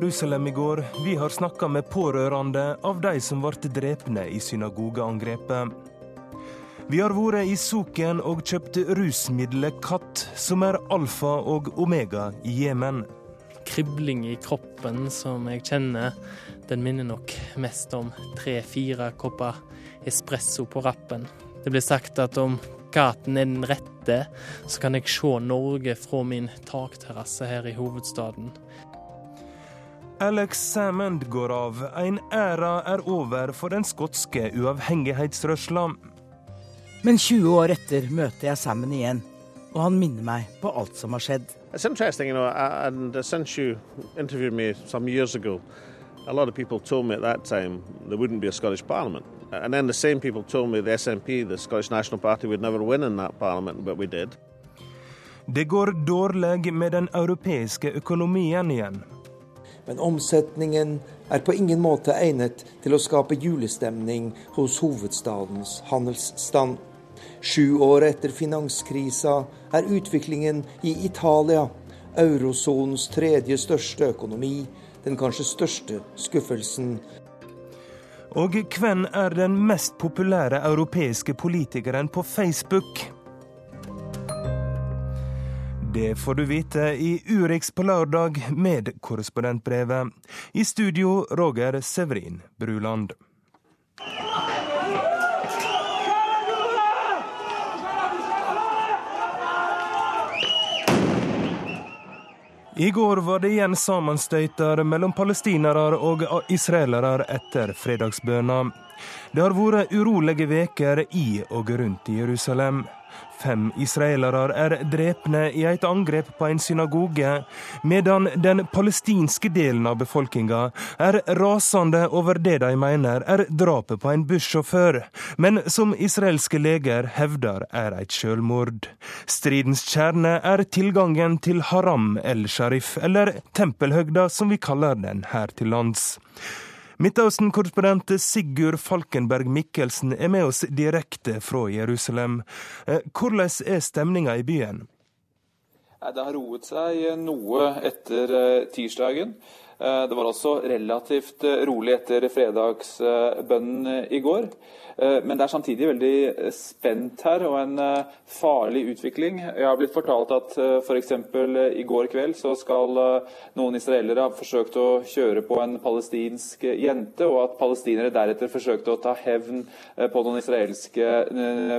Jerusalem i går. Vi har snakka med pårørende av de som ble drepne i synagogeangrepet. Vi har vært i Soken og kjøpt rusmiddelet Katt, som er alfa og omega i Jemen. Kribling i kroppen som jeg kjenner, den minner nok mest om tre-fire kopper espresso på rappen. Det blir sagt at om gaten er den rette, så kan jeg se Norge fra min takterrasse her i hovedstaden. Alex Salmond går av. En æra er over for den skotske uavhengighetsrørsla. Men 20 år etter møter jeg Salmond igjen, og han minner meg på alt som har skjedd. It's interesting, you know, and since you interviewed me some years ago, a lot of people told me at that time there wouldn't be a Scottish Parliament. And then the same people told me the SNP, the Scottish National Party, would never win in that parliament, but we did. Det går dårlig med den europeiske økonomien igjen. Men omsetningen er på ingen måte egnet til å skape julestemning hos hovedstadens handelsstand. Sju år etter finanskrisa er utviklingen i Italia, eurosonens tredje største økonomi, den kanskje største skuffelsen og hvem er den mest populære europeiske politikeren på Facebook? Det får du vite i Urix på lørdag med korrespondentbrevet. I studio Roger Severin Bruland. I går var det igjen sammenstøyter mellom palestinere og israelere etter fredagsbønna. Det har vært urolige veker i og rundt Jerusalem. Fem israelere er drepne i et angrep på en synagoge, medan den palestinske delen av befolkninga er rasende over det de mener er drapet på en bussjåfør, men som israelske leger hevder er et selvmord. Stridens kjerne er tilgangen til Haram el-Sharif, eller tempelhøgda som vi kaller den her til lands. Midtøsten-korrespondent Sigurd Falkenberg Mikkelsen er med oss direkte fra Jerusalem. Eh, hvordan er stemninga i byen? Det har roet seg noe etter eh, tirsdagen. Eh, det var også relativt rolig etter fredagsbønnen i går. Eh, men det er samtidig veldig eh, spent her og en eh, farlig utvikling. Jeg har blitt fortalt at f.eks. i går kveld så skal noen israelere ha forsøkt å kjøre på en palestinsk jente, og at palestinere deretter forsøkte å ta hevn på noen israelske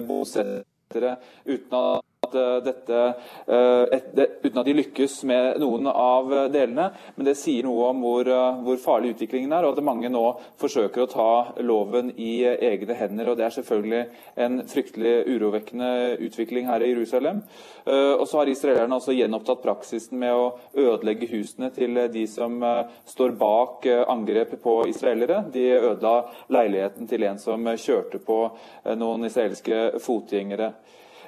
bosettere uten at at eh, dette eh, Uten at de lykkes med noen av delene. Men det sier noe om hvor, eh, hvor, farlig utviklingen er, og at mange nå forsøker å ta loven i egne hender. og Det er selvfølgelig en fryktelig urovekkende utvikling her i Jerusalem. Og så har israelerne også gjenopptatt praksisen med å ødelegge husene til de som står bak angrepet på israelere. De ødela leiligheten til en som kjørte på noen israelske fotgjengere.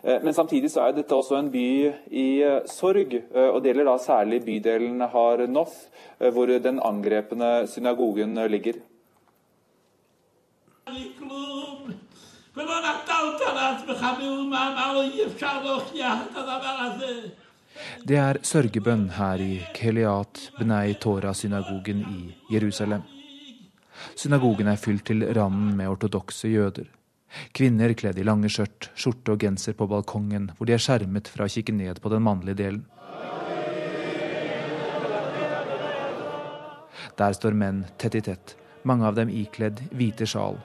Eh, men samtidig så er dette også en by i eh, sorg. Eh, og Det gjelder da særlig bydelen Har Noth, hvor den angrepne synagogen ligger. Det er sørgebønn her i Keliat Bnei Tora-synagogen i Jerusalem. Synagogen er fylt til randen med ortodokse jøder. Kvinner kledd i lange skjørt, skjorte og genser på balkongen, hvor de er skjermet fra å kikke ned på den mannlige delen. Der står menn tett i tett, mange av dem ikledd hvite sjal,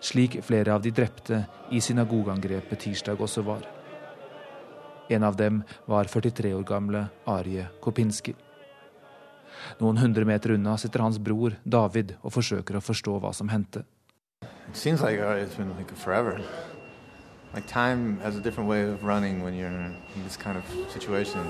slik flere av de drepte i synagogeangrepet tirsdag også var. En av dem var 43 år gamle Arie Kopinski. Noen hundre meter unna sitter hans bror David og forsøker å forstå hva som hendte. It seems like uh, it's been like forever. Like time has a different way of running when you're in this kind of situation.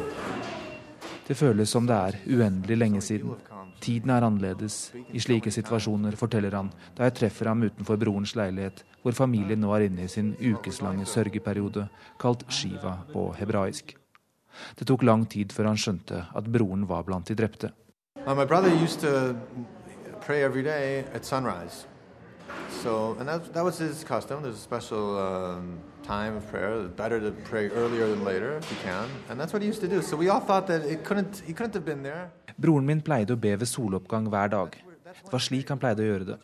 Det føles som det er uendelig lenge siden. Tiden er annerledes i slike situasjoner, forteller han da jeg treffer ham utenfor brorens leilighet, hvor familien nå er inne i sin ukeslange sørgeperiode, kalt shiva på hebraisk. Det tok lang tid før han skjønte at broren var blant de drepte. Uh, So, and that, that was his custom. There's a special um, time of prayer. Better to pray earlier than later if you can. And that's what he used to do. So we all thought that it couldn't, he couldn't have been there. Broren min pleide å be ved soloppgang hver dag. Det var slik han pleide å gjøre det.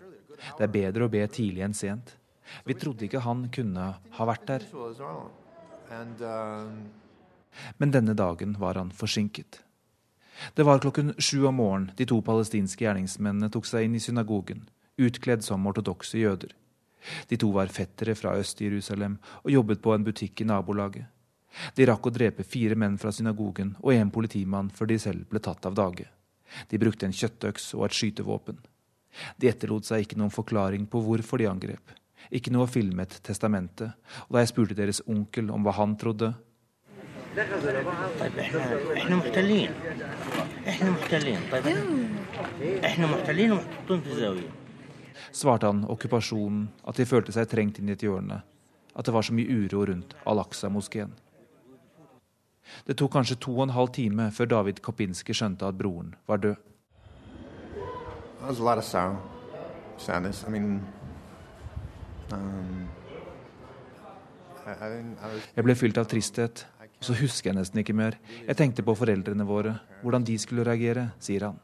Det er bedre å be tidlig enn sent. Vi trodde ikke han kunne ha vært der. Um, Men denne dagen var han forsinket. Det var klokken sju om morgenen de to palestinske gjerningsmennene tok seg inn i synagogen, utkledd som ortodokse jøder. De to var fettere fra Øst-Jerusalem og jobbet på en butikk i nabolaget. De rakk å drepe fire menn fra synagogen og en politimann før de selv ble tatt av dage. De brukte en kjøttøks og et skytevåpen. De etterlot seg ikke noen forklaring på hvorfor de angrep. Ikke noe filmet testamentet, og da jeg spurte deres onkel om hva han trodde, svarte han okkupasjonen at de følte seg trengt inn i et hjørne, at det var så mye uro rundt Al-Aqsa-moskeen. Det tok kanskje to og en halv time før David Kopinski skjønte at broren var død. I mean, um, I, I Jeg ble fylt av tristhet, og så husker jeg nesten ikke mer. Jeg tenkte på foreldrene våre, hvordan de skulle reagere, sier han.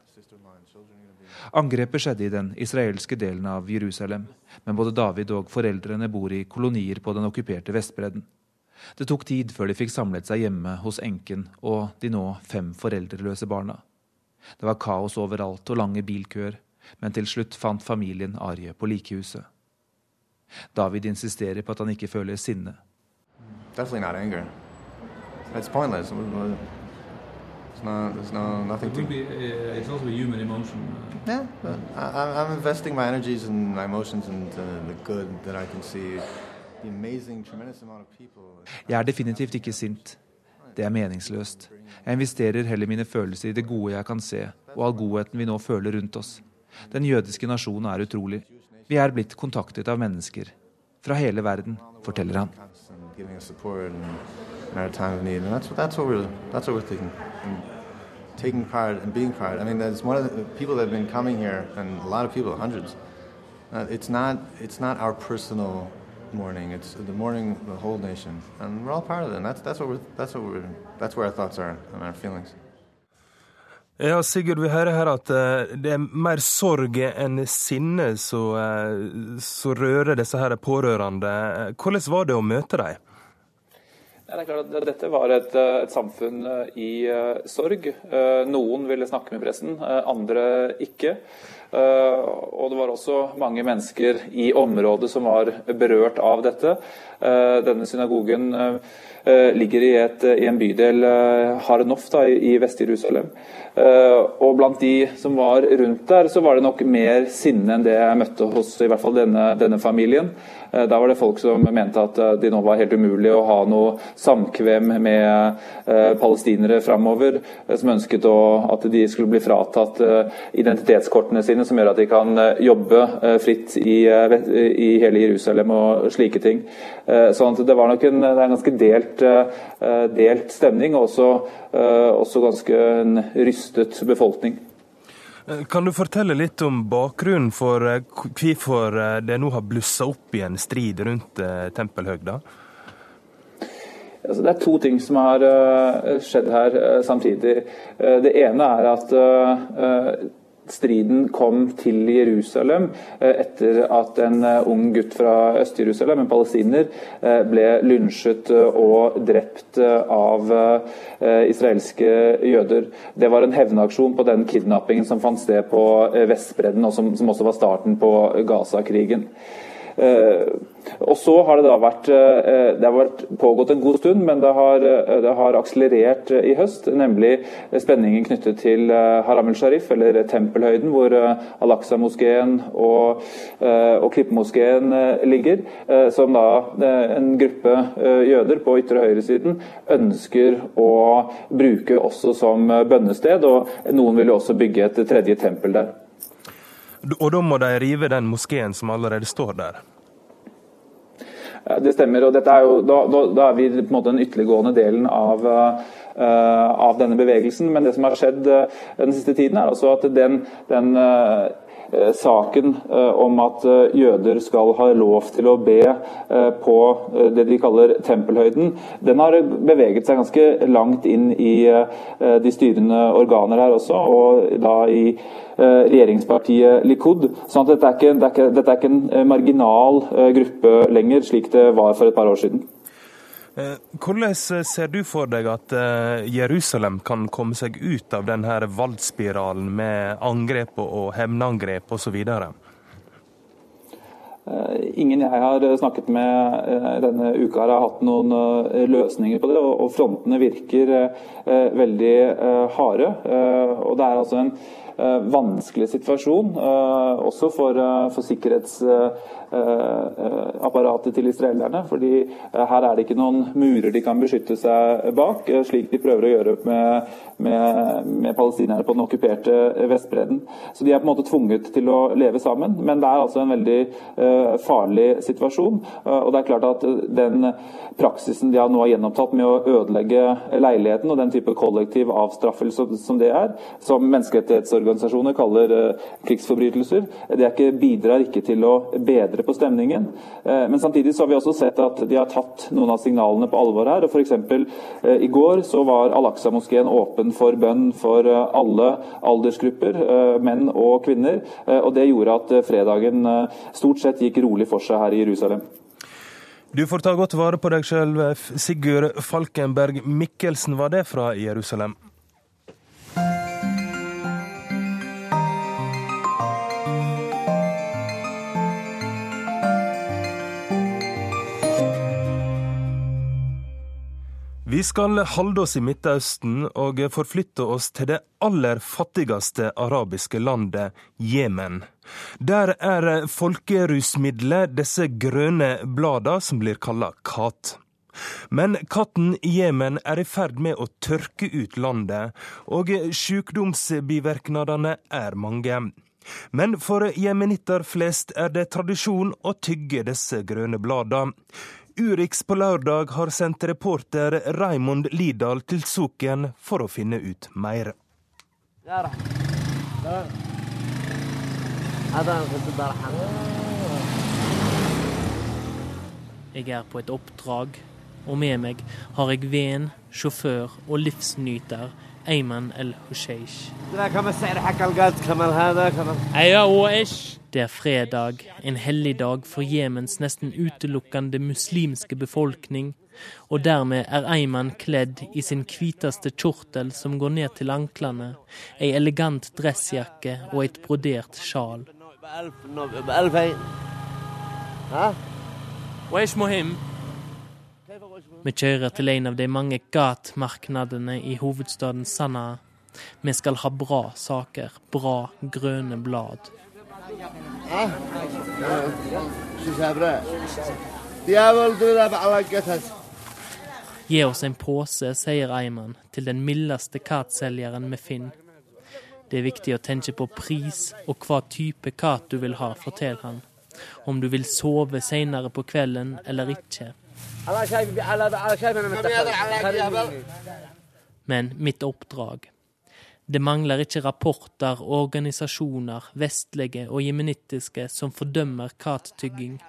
Angrepet skjedde i den israelske delen av Jerusalem, men både David og foreldrene bor i kolonier på den okkuperte Vestbredden. Det tok tid før de fikk samlet seg hjemme hos enken og de nå fem foreldreløse barna. Det var kaos overalt og lange bilkøer, men til slutt fant familien Arje på likehuset. David insisterer på at han ikke føler sinne. definitely not anger. It's pointless. It's not, there's no, nothing to... it's also a human emotion. Yeah, but I, I'm- I'm investing my energies and my emotions into the good that I can see. The amazing, tremendous amount of people. Jeg er definitivt ikke sint. Det er meningsløst. Jeg investerer heller mine følelser i det gode jeg kan se, og all godheten vi nå føler rundt oss. Den jødiske nasjonen er utrolig. Vi er blitt kontaktet av mennesker. Fra hele verden, forteller han. giving us support and in our time of need. And that's what that's what we're that's what we're thinking. And taking part and being part. I mean, that's one of the people that have been coming here, and a lot of people, hundreds. Uh, it's not it's not our personal mourning. It's the mourning the whole nation, and we're all part of it. And that's that's what we're that's what we're that's where our thoughts are and our feelings. Ja, Sigurd, vi hører her at eh, det er mer sorg enn sinne som eh, rører disse her pårørende. Eh, Hvordan var det å møte dem? Ja, det er klart at Dette var et, eh, et samfunn eh, i uh, sorg. Uh, Noen ville snakke med pressen, uh, andre ikke. Og det var også mange mennesker i området som var berørt av dette. Denne synagogen ligger i, et, i en bydel, eh, Har da, i i Vest-Jerusalem. Og blant de som var rundt der, så var det nok mer sinne enn det jeg møtte hos i hvert fall denne, denne familien. Eh, Da var det folk som mente at eh, det nå var helt umulig å ha noe samkvem med eh, palestinere framover, som ønsket at de skulle bli fratatt identitetskortene sine, som gjør at de kan jobbe fritt i, hele Jerusalem og slike ting. Så det var nok en, en ganske delt, delt stemning, og også, også ganske en rystet befolkning. Eh, Kan du fortelle litt om bakgrunnen for eh, hvorfor eh, det nå har blussa opp i en strid rundt tempelhøgda? Altså, det er to ting som har skjedd her samtidig. Det ene er at striden kom til Jerusalem eh, etter at en eh, ung gutt fra Øst-Jerusalem, en palestiner, eh, ble lynsjet og drept av israelske jøder. Det var en hevnaksjon på den kidnappingen som fant sted på Vestbredden, og som, som også var starten på Gaza-krigen. Eh, og så har det da vært eh, Det har vært pågått en god stund, men det har, eh, det har akselerert i høst. Nemlig spenningen knyttet til Haram el-Sharif, eller Tempelhøyden, hvor Al-Aqsa-moskeen og, og Klippemoskeen eh, ligger. Som da en gruppe jøder på ytre høyresiden ønsker å bruke også som bønnested. Og noen vil jo også bygge et tredje tempel der. Og da må de rive den moskeen som allerede står der. Det stemmer. og er jo, da, da, da er vi på en måte den ytterliggående delen av, eh, av denne bevegelsen. Men det som har skjedd den siste tiden, er altså at den, den saken om at jøder skal ha lov til å be på det de kaller tempelhøyden, den har beveget seg ganske langt inn i de styrende organer her også, og da i regjeringspartiet Likud. sånn at dette er ikke, dette er ikke en marginal gruppe lenger, slik det var for et par år siden. Eh, hvordan ser du for deg at eh, Jerusalem kan komme seg ut av denne voldsspiralen med angrep og hevnangrep osv.? Eh, ingen jeg har snakket med denne uka har hatt noen løsninger på det, og frontene virker veldig harde. Og det er altså en vanskelig situasjon, også for, for Eh, apparatet til israelerne. fordi eh, her er det ikke noen murer de kan beskytte seg bak, eh, slik de prøver å gjøre med, med, med palestinere på den okkuperte Vestbredden. Så de er på en måte tvunget til å leve sammen, men det er altså en veldig farlig situasjon. og det er klart at den praksisen de har nå har gjenopptatt med å ødelegge leiligheten og den type kollektiv avstraffelse som det er, som menneskerettighetsorganisasjoner kaller krigsforbrytelser, det ikke, bidrar ikke til å bedre på stemningen. Eh, men samtidig så har vi også sett at de har tatt noen av signalene på alvor her. og F.eks. Eh, i går så var Al-Aqsa-moskeen åpen for bønn for eh, alle aldersgrupper, menn og kvinner. Og det gjorde at fredagen stort sett gikk rolig for seg her i Jerusalem. Du får ta godt vare på deg sjøl. Sigurd Falkenberg Mikkelsen var det fra Jerusalem. Vi skal holde oss i Midtøsten og forflytte oss til det aller fattigste arabiske landet, Jemen. Der er folkerusmiddelet disse grønne bladene som blir kalla kat. Men katten i Jemen er i ferd med å tørke ut landet, og sykdomsbivirkningene er mange. Men for jemenitter flest er det tradisjon å tygge disse grønne bladene. Urix på lørdag har sendt reporter Raymond Lidahl til Soken for å finne ut mer. Jeg er på et oppdrag, og med meg har jeg venn, sjåfør og livsnyter Ayman el-Husheish. Det er fredag, en hellig dag for Jemens nesten utelukkende muslimske befolkning, og dermed er Ayman kledd i sin hviteste kjortel som går ned til anklene, ei elegant dressjakke og et brodert sjal. Vi kjører til en av de mange gatemarkedene i hovedstaden Sanaa. Vi skal ha bra saker, bra grønne blad. Gi oss en pose, sier Eiman til den mildeste katselgeren vi finner. Det er viktig å tenke på pris og hva type kat du vil ha, forteller han. Om du vil sove senere på kvelden eller ikke. Men mitt oppdrag Det mangler ikke rapporter og organisasjoner, vestlige og jemenittiske, som fordømmer kattygging.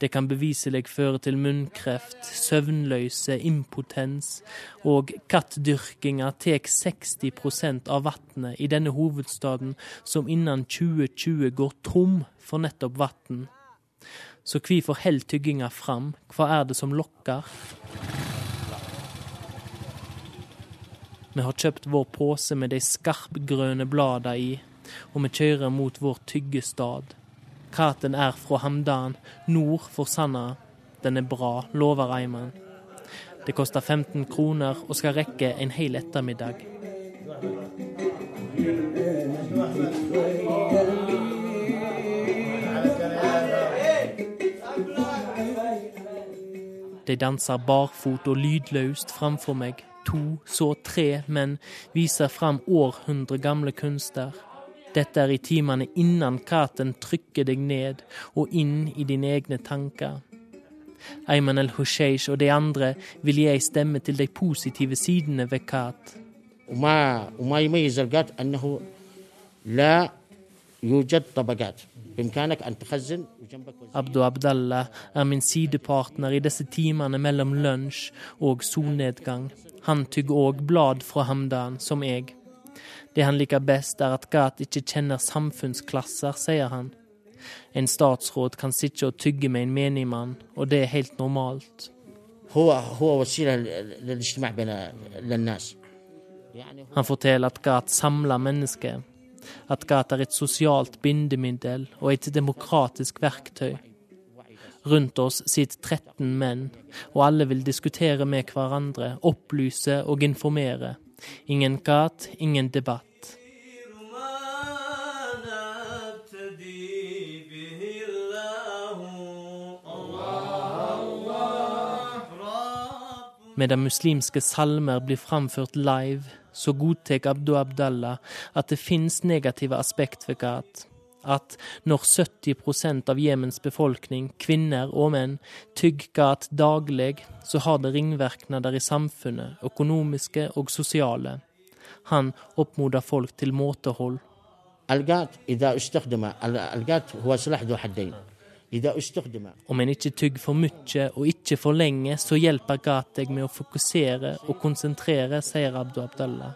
Det kan beviselig føre til munnkreft, søvnløse, impotens, og kattdyrkinga tar 60% av vannet i denne hovedstaden, som innen 2020 går tom for nettopp vann. Så hvorfor holder tygginga fram? Hva er det som lokker? Vi har kjøpt vår pose med de skarpgrønne bladene i, og vi kjører mot vår tyggestad. Katen er fra Hamdan, nord for Sanna. Den er bra, lover Eiman. Det koster 15 kroner og skal rekke en hel ettermiddag. De danser barfot og lydløst framfor meg. To, så tre menn viser fram århundre gamle kunster. Dette er i timene innan katten trykker deg ned og inn i dine egne tanker. Ayman el-Husheish og de andre vil gi ei stemme til de positive sidene ved Kat. وما وما يميز القات انه لا يوجد طبقات بامكانك ان تخزن وجنبك Abdo Abdallah er min sidepartner i disse timene mellom lunsj og solnedgang. Han tygger òg blad fra Hamdan, som jeg. Det han liker best, er at Gat ikke kjenner samfunnsklasser, sier han. En statsråd kan sitte og tygge med en menigmann, og det er helt normalt. هو هو وسيله للاجتماع بين للناس Han forteller at Gat samler mennesker. At Gat er et sosialt bindemiddel og et demokratisk verktøy. Rundt oss sitter 13 menn, og alle vil diskutere med hverandre, opplyse og informere. Ingen Gat, ingen debatt. Medan muslimske salmer blir framført live, så godtar Abdu Abdallah at det finnes negative aspekt ved Gat. At når 70 av Jemens befolkning, kvinner og menn, tygger Gat daglig, så har det ringvirkninger i samfunnet, økonomiske og sosiale. Han oppmoder folk til måtehold. القات اذا استخدم القات هو سلاح ذو حدين اذا استخدم om en ikke tygger for mye og ikke for lenge, så hjelper Gat med å fokusere og konsentrere, sier Abdu Abdallah.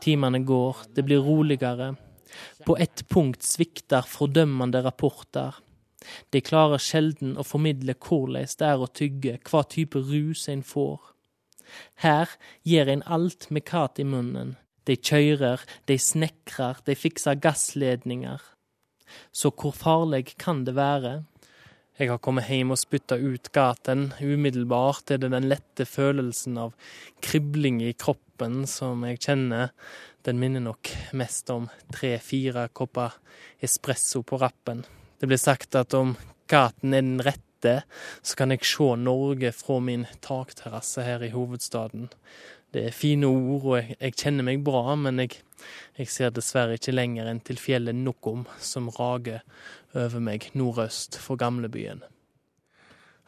Timene går, det blir roligere. På ett punkt svikter fordømmende rapporter. De klarer sjelden å formidle hvordan det er å tygge, hva type rus en får. Her gjør en alt med kat i munnen. De kjører, de snekrer, de fikser gassledninger. Så hvor farlig kan det være? Jeg har kommet hjem og spytta ut gaten. Umiddelbart er det den lette følelsen av kribling i kroppen som jeg kjenner. Den minner nok mest om tre-fire kopper espresso på rappen. Det blir sagt at om gaten er den rette, så kan jeg se Norge fra min takterrasse her i hovedstaden. Det er fine ord, og jeg, jeg kjenner meg bra, men jeg, jeg ser dessverre ikke lenger enn til fjellet Nokom som rager over meg nordøst for gamlebyen.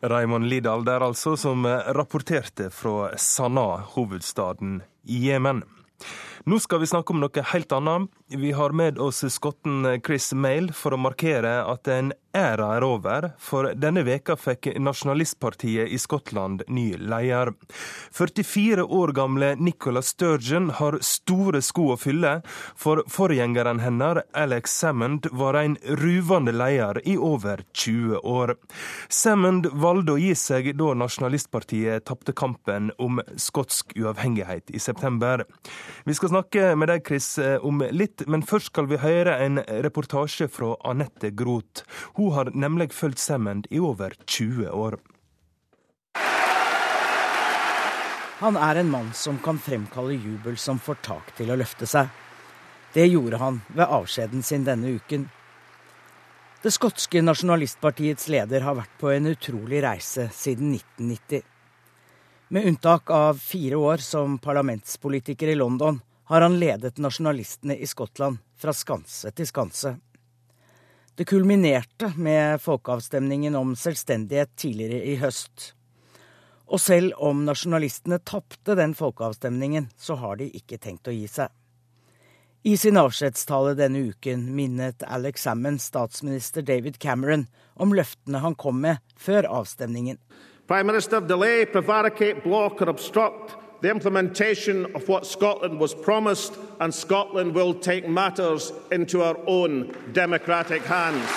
Raymond Lidahl der altså, som rapporterte fra Sanaa, hovedstaden i Jemen. Nå skal vi snakke om noe helt annet. Vi har med oss skotten Chris Mail for å markere at en æra er over, for denne veka fikk nasjonalistpartiet i Skottland ny leder. 44 år gamle Nicola Sturgeon har store sko å fylle, for forgjengeren hennes, Alex Sammond, var en ruvende leder i over 20 år. Sammond valgte å gi seg da nasjonalistpartiet tapte kampen om skotsk uavhengighet i september. Vi skal snakke med deg, Chris, om litt, men først skal vi høre en reportasje fra Anette Groth. Hun har nemlig fulgt Semmend i over 20 år. Han er en mann som kan fremkalle jubel som får tak til å løfte seg. Det gjorde han ved avskjeden sin denne uken. Det skotske nasjonalistpartiets leder har vært på en utrolig reise siden 1990. Med unntak av fire år som parlamentspolitiker i London har han ledet nasjonalistene i Skottland fra skanse til skanse. Det kulminerte med folkeavstemningen om selvstendighet tidligere i høst. Og selv om nasjonalistene tapte den folkeavstemningen, så har de ikke tenkt å gi seg. I sin avskjedstale denne uken minnet Alex Salmon statsminister David Cameron om løftene han kom med før avstemningen. Prime Minister, delay, prevaricate, block, or obstruct the implementation of what Scotland was promised, and Scotland will take matters into our own democratic hands.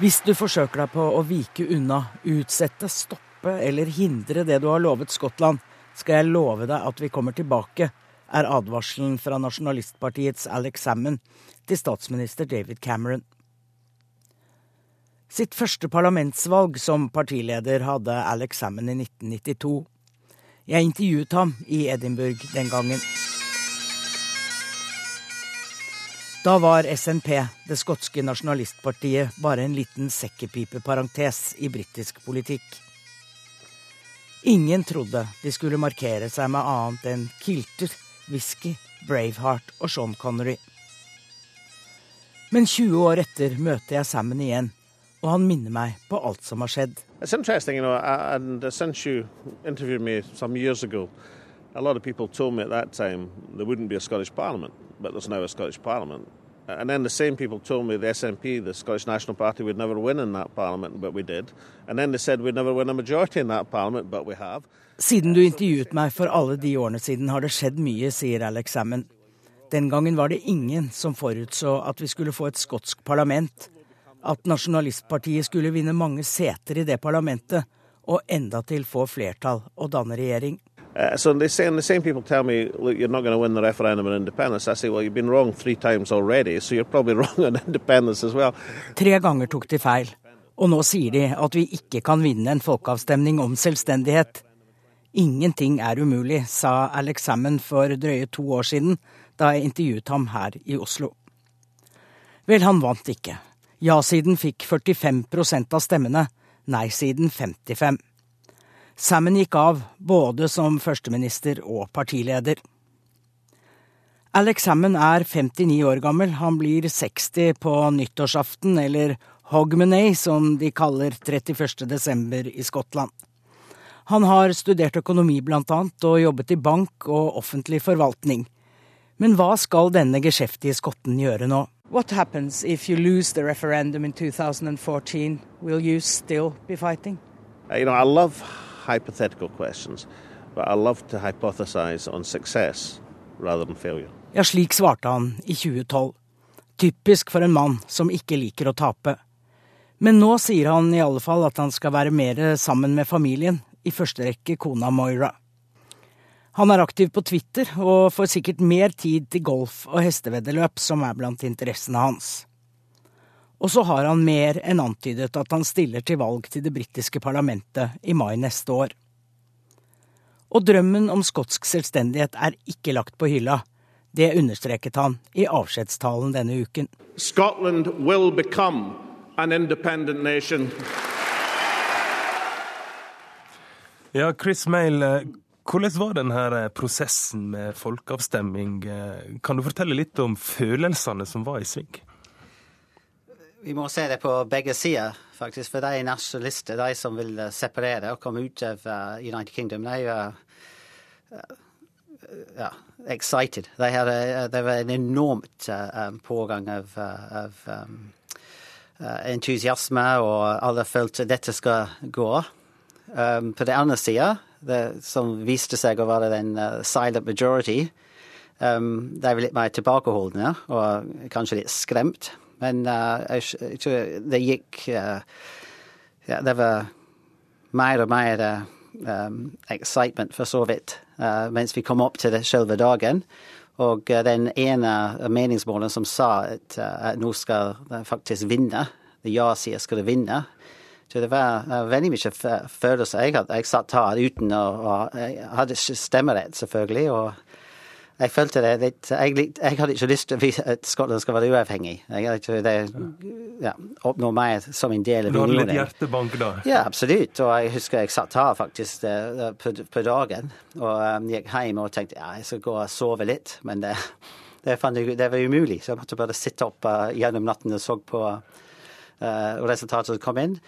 Hvis du forsøker deg på å vike unna, utsette, stoppe eller hindre det du har lovet Skottland, skal jeg love deg at vi kommer tilbake, er advarselen fra nasjonalistpartiets Alex Salmon til statsminister David Cameron. Sitt første parlamentsvalg som partileder hadde Alex Salmon i 1992. Jeg intervjuet ham i Edinburgh den gangen. Da var SNP, det skotske nasjonalistpartiet, bare en liten sekkepipeparentes i britisk politikk. Ingen trodde de skulle markere seg med annet enn kilter, whisky, Braveheart og Sean Connery. Men 20 år etter møter jeg Sammen igjen, og han minner meg på alt som har skjedd. You know, and you interviewed me some years ago, a lot of people told me at that time there wouldn't be a Scottish Parliament, but there's now a Scottish Parliament. And then the same people told me the SNP, the Scottish National Party, would never win in that Parliament, but we did. And then they said we'd never win a majority in that Parliament, but we have. Siden du intervjuet meg for alle de årene siden, har det skjedd mye, sier Alex Salmon. Den gangen var det ingen som forutså at vi skulle få et skotsk parlament, at Nasjonalistpartiet skulle vinne mange seter i det parlamentet, og endatil få flertall og danne regjering. Uh, so they say, and the same people tell me, look, you're not going to win the referendum on independence. I say, well, you've been wrong three times already, so you're probably wrong on independence as well. Tre ganger tok de feil, og nå sier de at vi ikke kan vinne en folkeavstemning om selvstendighet. Ingenting er umulig, sa Alex Hammond for drøye to år siden, da jeg intervjuet ham her i Oslo. Vel, han vant ikke. Ja-siden fikk 45% av stemmene, nei-siden 55. Sammen gikk av, både som førsteminister og partileder. Alex Hammond er 59 år gammel. Han blir 60 på nyttårsaften, eller Hogmanay, som de kaller 31. desember i Skottland. Han har studert økonomi blant annet, og jobbet i bank og offentlig forvaltning. Men hva skal denne geskjeftige skotten gjøre nå? What happens if you lose the referendum in 2014? Will you still be fighting? Uh, you know, I love hypothetical questions, but I love to hypothesize on success rather than failure. Ja, slik svarte han i 2012. Typisk for en mann som ikke liker å tape. Men nå sier han i alle fall at han skal være mer sammen med familien, i første rekke kona Moira. Han er aktiv på Twitter og får sikkert mer tid til golf og hesteveddeløp, som er blant interessene hans. Og så har han mer enn antydet at han stiller til valg til det britiske parlamentet i mai neste år. Og drømmen om skotsk selvstendighet er ikke lagt på hylla. Det understreket han i avskjedstalen denne uken. Scotland will become an independent nation. Ja, Chris Mail, eh, hvordan var denne prosessen med folkeavstemning? Eh, kan du fortelle litt om følelsene som var i sving? Vi må se det på begge sider, faktisk. For de nasjonalister, de som vil eh, separere og komme ut av United Kingdom, de er ja, excited. Det var en enormt pågang av, av entusiasme, og alle følte dette skal gå. Um, på den andre sida, som viste seg å være den uh, silent majority, um, de var litt mer tilbakeholdne og kanskje litt skremt. Men uh, jeg, jeg, tror det gikk uh, ja, Det var mer og mer um, excitement, for så vidt, mens vi kom opp til det selve dagen. Og den ene meningsmålen som sa at, at nå skal de faktisk vinne, det ja-sida skulle vinne, så det var veldig mye følelser. Jeg, hadde, jeg satt her uten å, og Jeg hadde ikke stemmerett, selvfølgelig. og jeg følte det litt Jeg, jeg hadde ikke lyst til at Skottland skal være uavhengig. Jeg hadde ikke det ja, oppnå mer som en del av unionen. Du hadde litt hjertebank da? Ja, absolutt. Og jeg husker jeg satt her faktisk uh, på, på, dagen og um, gikk hjem og tenkte ja, jeg skal gå og sove litt. Men det, det, jeg, det var umulig, så jeg måtte bare sitte opp uh, gjennom natten og så på uh, resultatet som kom inn.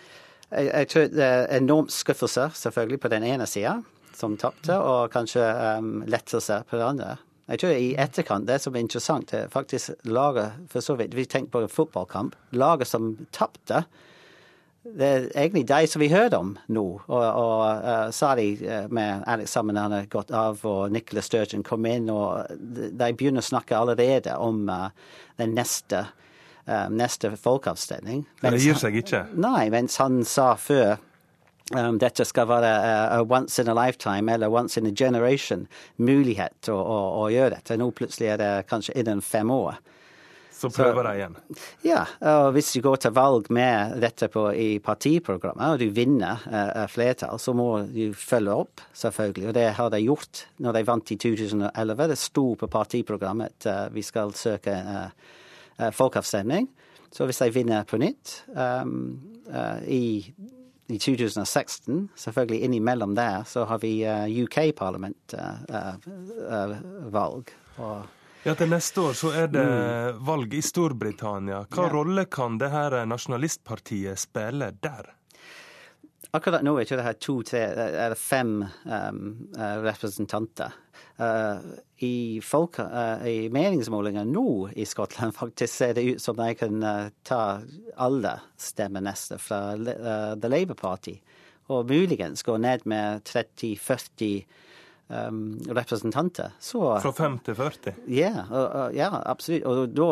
Jeg, jeg tror det er enormt skuffelse, selvfølgelig, på den ene sida, som tapte, og kanskje um, lettelse på den andre. Jeg tror i etterkant, det som er interessant, er faktisk laget for så vidt Vi tenker på en fotballkamp. Laget som tapte, det er egentlig de som vi hørte om nå. Og, og uh, Sari uh, med Alex sammen, han har gått av, og Nicholas Sturgeon kom inn, og de begynner å snakke allerede om uh, den neste um, neste folkeavstemning. Men det gir seg ikke? Nei, mens han sa før um, dette skal være uh, once in a lifetime eller once in a generation mulighet å, å, å, gjøre dette. Nå plutselig er det kanskje innen fem år. Så prøver de igjen? Ja, og hvis du går til valg med dette på, i partiprogrammet, og du vinner uh, flertall, så må du følge opp, selvfølgelig. Og det har de gjort når de vant i 2011. Det sto på partiprogrammet at uh, vi skal søke uh, folkeavstemning. Så hvis de vinner på nytt um, uh, i, i, 2016, selvfølgelig innimellom der, så har vi uh, UK-parlamentvalg. Uh, Ja, Til neste år så er det mm. valg i Storbritannia. Hva ja. rolle kan det her nasjonalistpartiet spille der? Akkurat nå jeg tror jeg har to-tre, er det fem um, representanter. Uh, I, folk, uh, i meningsmålinger nå i Skottland faktisk ser det ut som de kan uh, ta alle stemmer neste fra The Labour Party, og muligens gå ned med 30-40 um, representanter. Så, Fra 5 til 40? Ja, og, ja, absolutt. Og da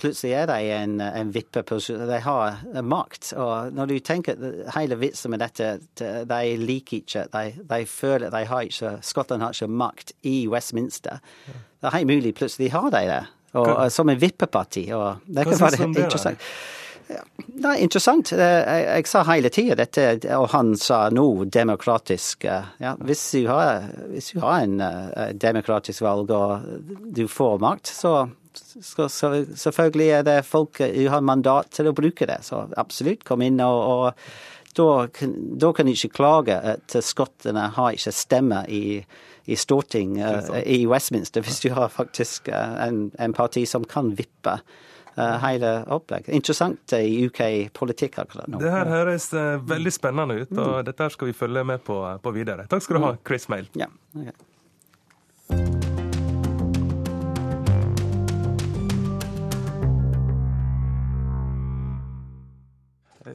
plutselig er de en, en vippeposisjon. De har makt. Og når du tenker hele vitsen med dette, de liker ikke De, de føler de har ikke Skottland har ikke makt i Westminster. Det er helt mulig plutselig har de det. Og, som en vippeparti. Og det kan være interessant. Det er interessant. Jeg, jeg sa hele tida dette, og han sa nå demokratisk. Ja, hvis, du har, hvis du har en uh, demokratisk valg og du får makt, så, så, så, selvfølgelig er det folk du har mandat til å bruke det. Så absolutt, kom inn og, og da, da, kan du ikke klage at skottene har ikke stemme i, i storting uh, i Westminster, hvis du har faktisk uh, en, en parti som kan vippe Eh, hele opplegg. Interessant i UK-politikk akkurat nå. Det her høres eh, veldig spennende ut, og mm. dette skal vi følge med på, på videre. Takk skal du ha, mm. Chris Mail. Ja, okay.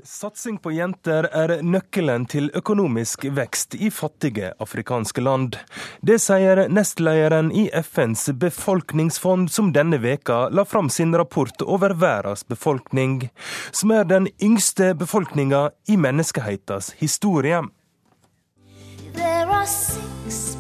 Satsing på jenter er nøkkelen til økonomisk vekst i fattige afrikanske land. Det sier nestlederen i FNs befolkningsfond, som denne veka la fram sin rapport over verdens befolkning, som er den yngste befolkninga i menneskehetens historie. There are six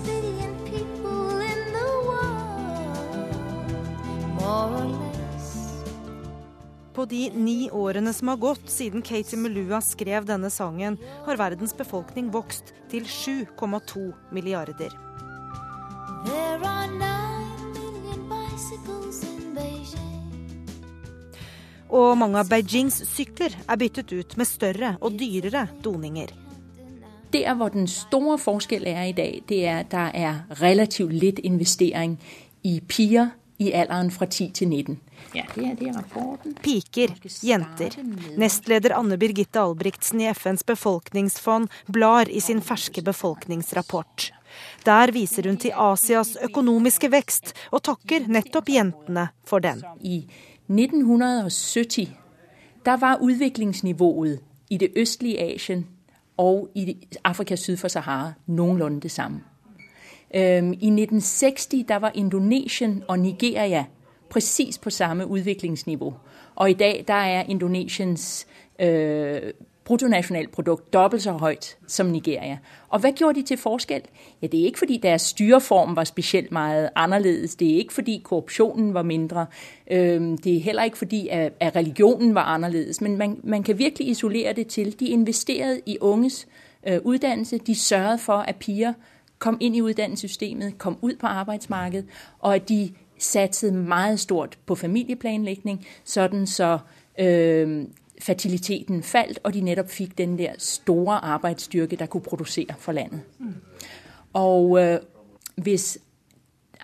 På de ni årene som har gått siden Katie Melua skrev denne sangen, har verdens befolkning vokst til 7,2 milliarder. Og mange av Beijings sykler er byttet ut med større og dyrere doninger. Der hvor den store forskjellen er i dag, det er at det er relativt litt investering i piger i alderen fra 10 til 19. Ja, det er, det rapporten. Piker, jenter. Nestleder Anne Birgitte Albrigtsen i FNs befolkningsfond blar i sin ferske befolkningsrapport. Der viser hun til Asias økonomiske vekst, og takker nettopp jentene for den. I 1970 der var utviklingsnivået i det østlige Asien og i Afrika syd for Sahara noenlunde det samme. I 1960 der var Indonesien og Nigeria præcis på samme udviklingsniveau. Og i dag der er Indonesiens øh, bruttonationalprodukt dobbelt så højt som Nigeria. Og hvad gjorde de til forskel? Ja, det er ikke fordi deres styreform var specielt meget anderledes. Det er ikke fordi korruptionen var mindre. Øhm, det er heller ikke fordi at, religionen var anderledes. Men man, man kan virkelig isolere det til. De investerede i unges øh, uddannelse. De sørgede for, at piger kom ind i uddannelsessystemet, kom ud på arbejdsmarkedet, og at de satsede meget stort på familieplanlægning, sådan så øh, fertiliteten faldt, og de netop fik den der store arbejdsstyrke, der kunne producere for landet. Mm. Og øh, hvis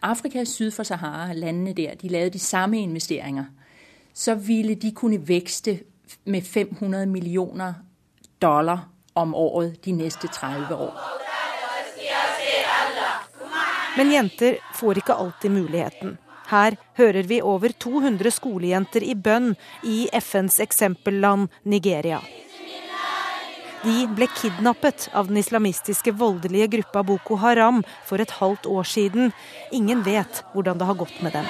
Afrika syd for Sahara, landene der, de lavede de samme investeringer, så ville de kunne vækste med 500 millioner dollar om året de næste 30 år. Men jenter får ikke alltid muligheten. Her hører vi over 200 skolejenter i bønn i FNs eksempelland Nigeria. De ble kidnappet av den islamistiske voldelige gruppa Boko Haram for et halvt år siden. Ingen vet hvordan det har gått med dem.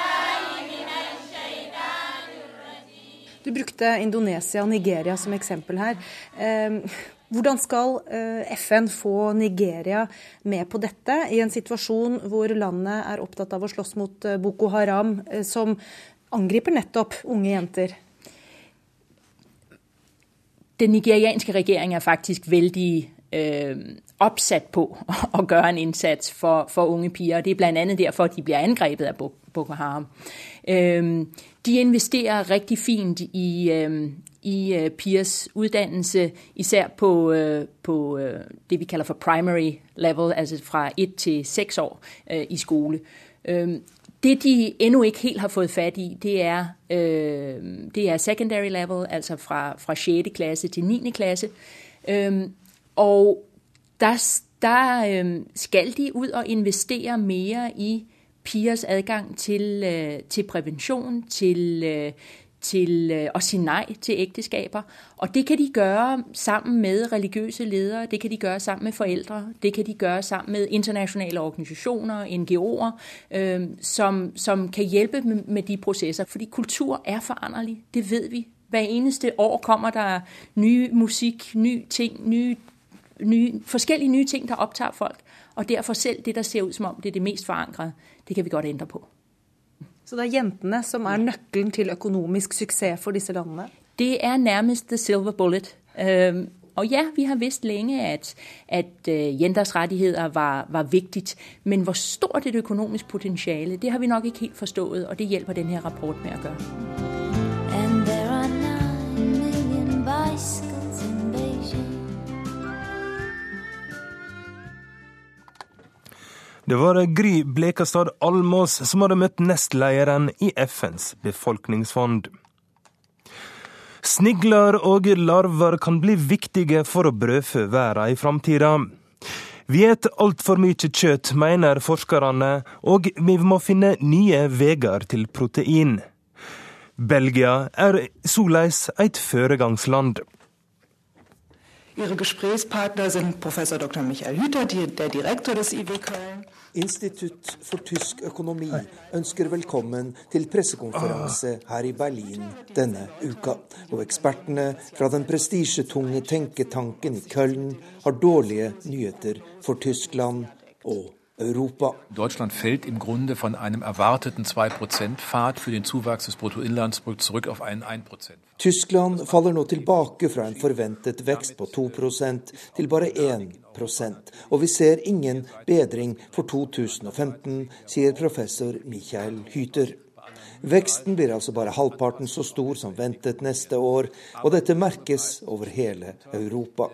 Du brukte Indonesia og Nigeria som eksempel her. Hvordan skal eh, FN få Nigeria med på dette, i en situasjon hvor landet er opptatt av å slåss mot eh, Boko Haram, eh, som angriper nettopp unge jenter? Den nigerianske regjeringen er faktisk veldig oppsatt på å gjøre en innsats for, for unge piger. Det er bl.a. derfor de blir angrepet av Boko Haram. De investerer riktig fint i, i øh, pigers uddannelse, især på, øh, på øh, det vi kaller for primary level, altså fra 1 til 6 år i skole. Det de endnu ikke helt har fått fat i, det er, øh, det er secondary level, altså fra, fra 6. klasse til 9. klasse. Øh, og der, der øh, skal de ut og investere mer i pigers adgang til, øh, til prævention, til, øh, til øh, at sige nej til ægteskaber. Og det kan de gøre sammen med religiøse ledere, det kan de gøre sammen med forældre, det kan de gøre sammen med internationale organisationer, NGO'er, øh, som, som kan hjælpe med, med de processer. Fordi kultur er foranderlig, det ved vi. Hver eneste år kommer der ny musik, nye ting, nye, nye, forskellige nye ting, der optager folk. Og derfor selv det, der ser ut som om det er det mest forankrede, det kan vi godt ændre på. Så det er jentene som er nøkkelen til økonomisk suksess for disse landene? Det er nærmest the silver bullet. Um, og ja, vi har visst lenge at, at uh, jenters rettigheter var, var viktig, men hvor stort et økonomisk potensial, det har vi nok ikke helt forstået, og det hjelper denne rapporten med å gjøre. Det var Gry Blekastad Almås som hadde møtt nestlederen i FNs befolkningsfond. Snigler og larver kan bli viktige for å brødfø verden i framtida. Vi spiser altfor mye kjøtt, mener forskerne, og vi må finne nye veier til protein. Belgia er såleis et foregangsland. Ihre Gesprächspartner sind Professor Dr. Michael Hüter, der Direktor des IW Köln. Institutt for tysk økonomi ønsker velkommen til pressekonferanse her i Berlin denne uka. Og ekspertene fra den prestisjetunge tenketanken i Köln har dårlige nyheter for Tyskland og Europa. Deutschland fällt im Grunde von einem erwarteten 2%-Pfad für den Zuwachs des Bruttoinlandsprodukts zurück auf einen 1%. Tyskland faller nå tilbake fra en forventet vekst på 2% til bare 1 og vi ser ingen bedring for 2015, sier professor Michael Hyter. Veksten blir altså bare halvparten så stor som ventet neste år, og dette merkes over hele Europa.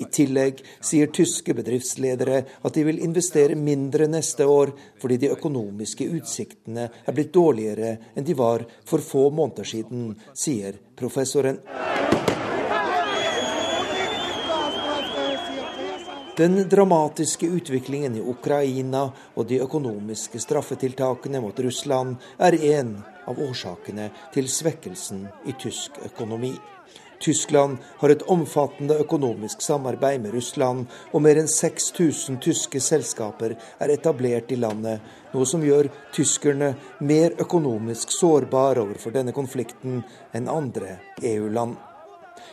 I tillegg sier tyske bedriftsledere at de vil investere mindre neste år, fordi de økonomiske utsiktene er blitt dårligere enn de var for få måneder siden, sier professoren. Den dramatiske utviklingen i Ukraina og de økonomiske straffetiltakene mot Russland er en av årsakene til svekkelsen i tysk økonomi. Tyskland har et omfattende økonomisk samarbeid med Russland, og mer enn 6000 tyske selskaper er etablert i landet, noe som gjør tyskerne mer økonomisk sårbare overfor denne konflikten enn andre EU-land.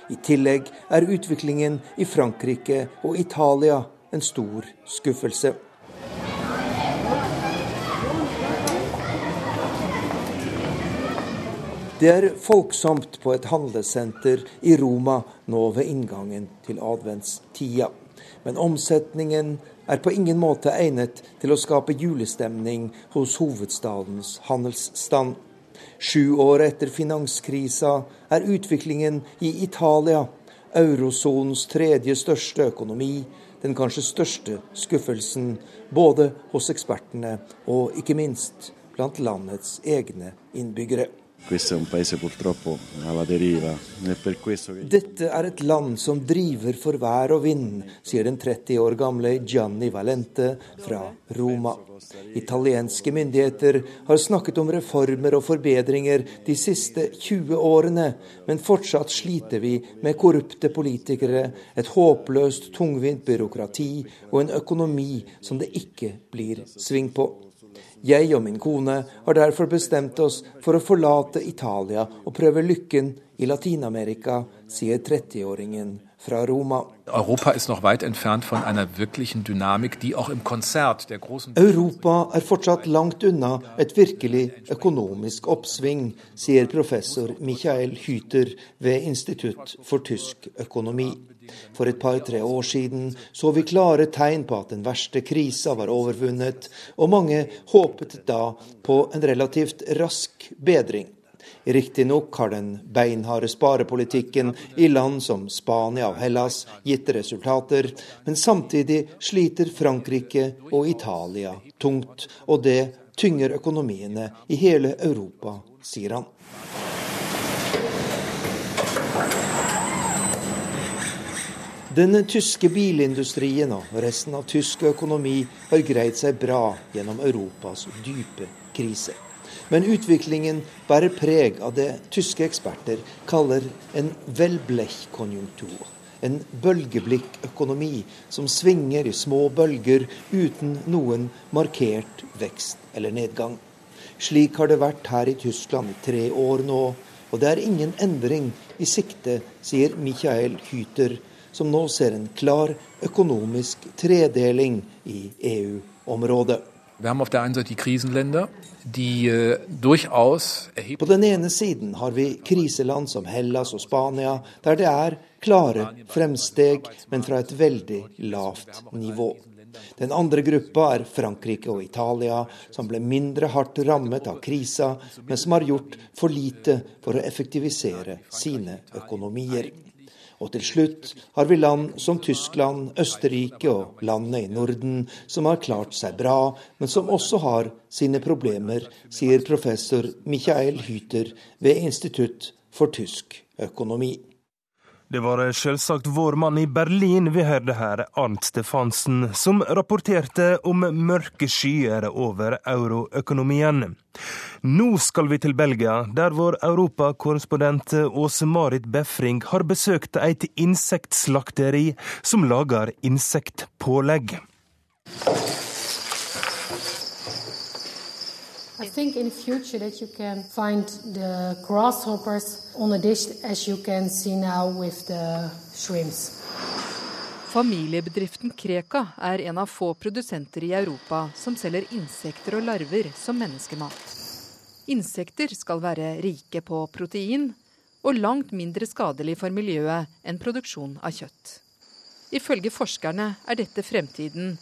I tillegg er utviklingen i Frankrike og Italia en stor skuffelse. Det er folksomt på et handlesenter i Roma nå ved inngangen til adventstida. Men omsetningen er på ingen måte egnet til å skape julestemning hos hovedstadens handelsstand. Sju år etter finanskrisa er utviklingen i Italia, eurosonens tredje største økonomi, den kanskje største skuffelsen både hos ekspertene og ikke minst blant landets egne innbyggere. Dette er et land som driver for vær og vind, sier den 30 år gamle Gianni Valente fra Roma. Italienske myndigheter har snakket om reformer og forbedringer de siste 20 årene, men fortsatt sliter vi med korrupte politikere, et håpløst tungvint byråkrati og en økonomi som det ikke blir sving på. Jeg og min kone har derfor bestemt oss for å forlate Italia og prøve lykken i Latin-Amerika, sier 30-åringen fra Roma. Europa er noch weit entfernt von einer wirklichen Dynamik, die auch im Konzert der großen Europa fortsatt langt unna et virkelig økonomisk oppsving, sier professor Michael Hyter ved Institutt for tysk økonomi. For et par-tre år siden så vi klare tegn på at den verste krisa var overvunnet, og mange håpet da på en relativt rask bedring. Riktignok har den beinharde sparepolitikken i land som Spania og Hellas gitt resultater, men samtidig sliter Frankrike og Italia tungt, og det tynger økonomiene i hele Europa, sier han. Den tyske bilindustrien og resten av tysk økonomi har greid seg bra gjennom Europas dype krise. Men utviklingen bærer preg av det tyske eksperter kaller en velblekkkonjunktur. En bølgeblikk-økonomi som svinger i små bølger uten noen markert vekst eller nedgang. Slik har det vært her i Tyskland i tre år nå, og det er ingen endring i sikte, sier Michael Hyter, som nå ser en klar økonomisk tredeling i EU-området. På den ene siden har vi kriseland som Hellas og Spania, der det er klare fremsteg, men fra et veldig lavt nivå. Den andre gruppa er Frankrike og Italia, som ble mindre hardt rammet av krisa, men som har gjort for lite for å effektivisere sine økonomier. Og til slutt har vi land som Tyskland, Østerrike og landene i Norden som har klart seg bra, men som også har sine problemer, sier professor Michael Hyter ved Institutt for tysk økonomi. Det var selvsagt vår mann i Berlin vi hørte her, Arnt Stefansen, som rapporterte om mørke skyer over euroøkonomien. Nå skal vi til Belgia, der vår europakorrespondent Åse Marit Befring har besøkt et insektslakteri som lager insektpålegg. I think in the future that you can find the grasshoppers on a dish as you can see now with the shrimps. Familiebedriften Kreka er en av få produsenter i Europa som selger insekter og larver som menneskemat. Insekter skal være rike på protein og langt mindre skadelig for miljøet enn produksjon av kjøtt. Ifølge forskerne er dette fremtiden,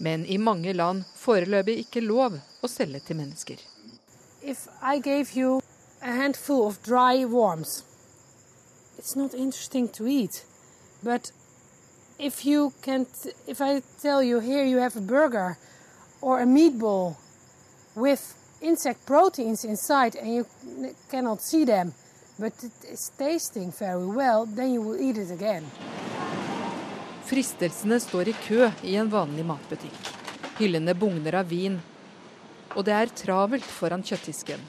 men i mange land foreløpig ikke lov å selge til mennesker. If I gave you a handful of dry worms, it's not interesting to eat. But if you can, if I tell you here you have a burger or a meatball with insect proteins inside and you cannot see them, but it is tasting very well, then you will eat it again. Fristelsene står i kø i en vanlig matbutikk. Hyllene bugner av vin, og det er travelt foran kjøttdisken.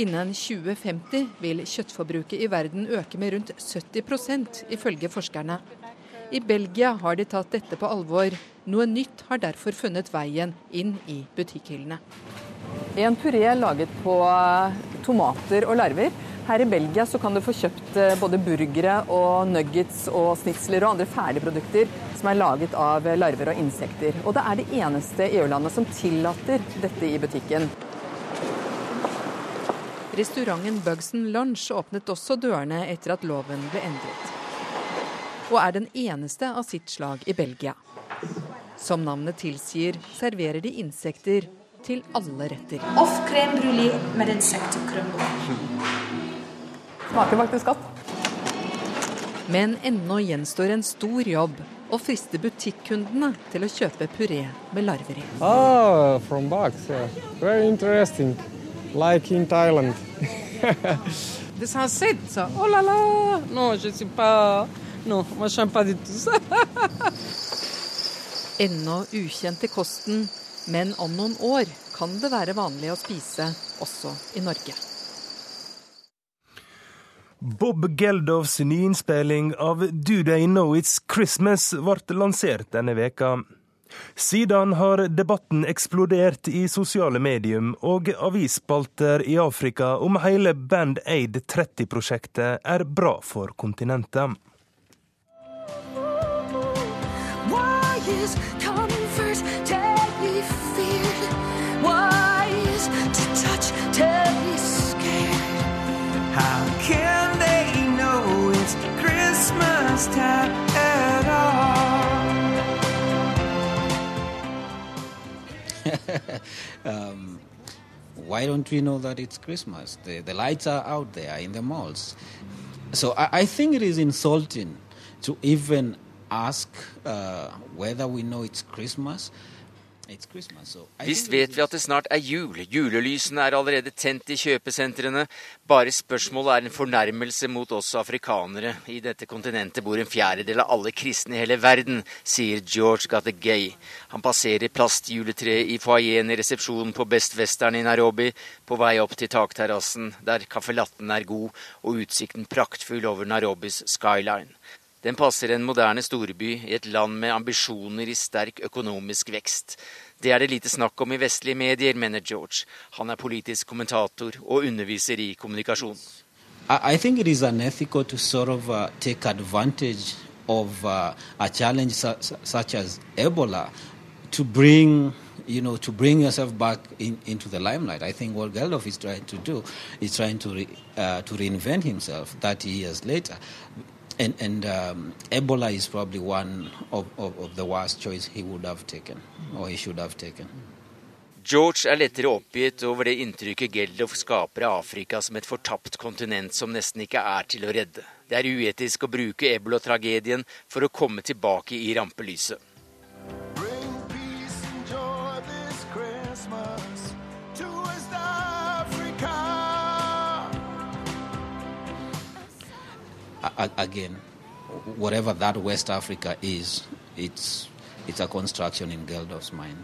Innen 2050 vil kjøttforbruket i verden øke med rundt 70% ifølge forskerne. I Belgia har de tatt dette på alvor. Noe nytt har derfor funnet veien inn i butikkhyllene. En puré laget på tomater og larver her i Belgia så kan du få kjøpt eh, både burgere og nuggets og snitsler og andre ferdigprodukter som er laget av larver og insekter. Og det er det eneste EU-landet som tillater dette i butikken. Restauranten Bugson Lunch åpnet også dørene etter at loven ble endret. Og er den eneste av sitt slag i Belgia. Som navnet tilsier, serverer de insekter til alle retter. Off crème brulé med insektekrumble. Smaker faktisk godt. Men ennå gjenstår en stor jobb å friste butikkundene til å kjøpe puré med larver i. Oh, from bugs, yeah. Very interesting. Like in Thailand. Des insectes, oh là là Non, je sais pas... Non, moi je pas du tout ça. Ennå ukjent i kosten, men om noen år kan det være vanlig å spise også i Norge. Bob Geldofs nyinnspilling av Do They Know It's Christmas ble lansert denne veka. Siden har debatten eksplodert i sosiale medium og avisspalter i Afrika om hele Band Aid 30-prosjektet er bra for kontinentet. Um, why don't we know that it's Christmas? The, the lights are out there in the malls. So I, I think it is insulting to even ask uh, whether we know it's Christmas. Visst vet vi at det snart er jul. Julelysene er allerede tent i kjøpesentrene. Bare spørsmålet er en fornærmelse mot oss afrikanere. I dette kontinentet bor en fjerdedel av alle kristne i hele verden, sier George Gattegay. Han passerer plastjuletreet i foajeen i resepsjonen på Best Western i Nairobi, på vei opp til takterrassen, der caffè latten er god og utsikten praktfull over Nairobis skyline. Den passer en moderne storby i et land med ambisjoner i sterk økonomisk vekst. Det er det lite snakk om i vestlige medier, mener George. Han er politisk kommentator og underviser i kommunikasjon. I, think it is unethical to sort of uh, take advantage of uh, a challenge su such as Ebola to bring you know, to bring yourself back in, into the limelight. I think what Geldof is trying to do is trying to, re, uh, to reinvent himself 30 years later. And, and um, Ebola is probably one of, of, of, the worst choice he would have taken, or he should have taken. George er lettere oppgitt over det inntrykket Geldof skaper av Afrika som et fortapt kontinent som nesten ikke er til å redde. Det er uetisk å bruke ebola-tragedien for å komme tilbake i rampelyset. Again, whatever that West Africa is, it's, it's a construction in Geldofs mind.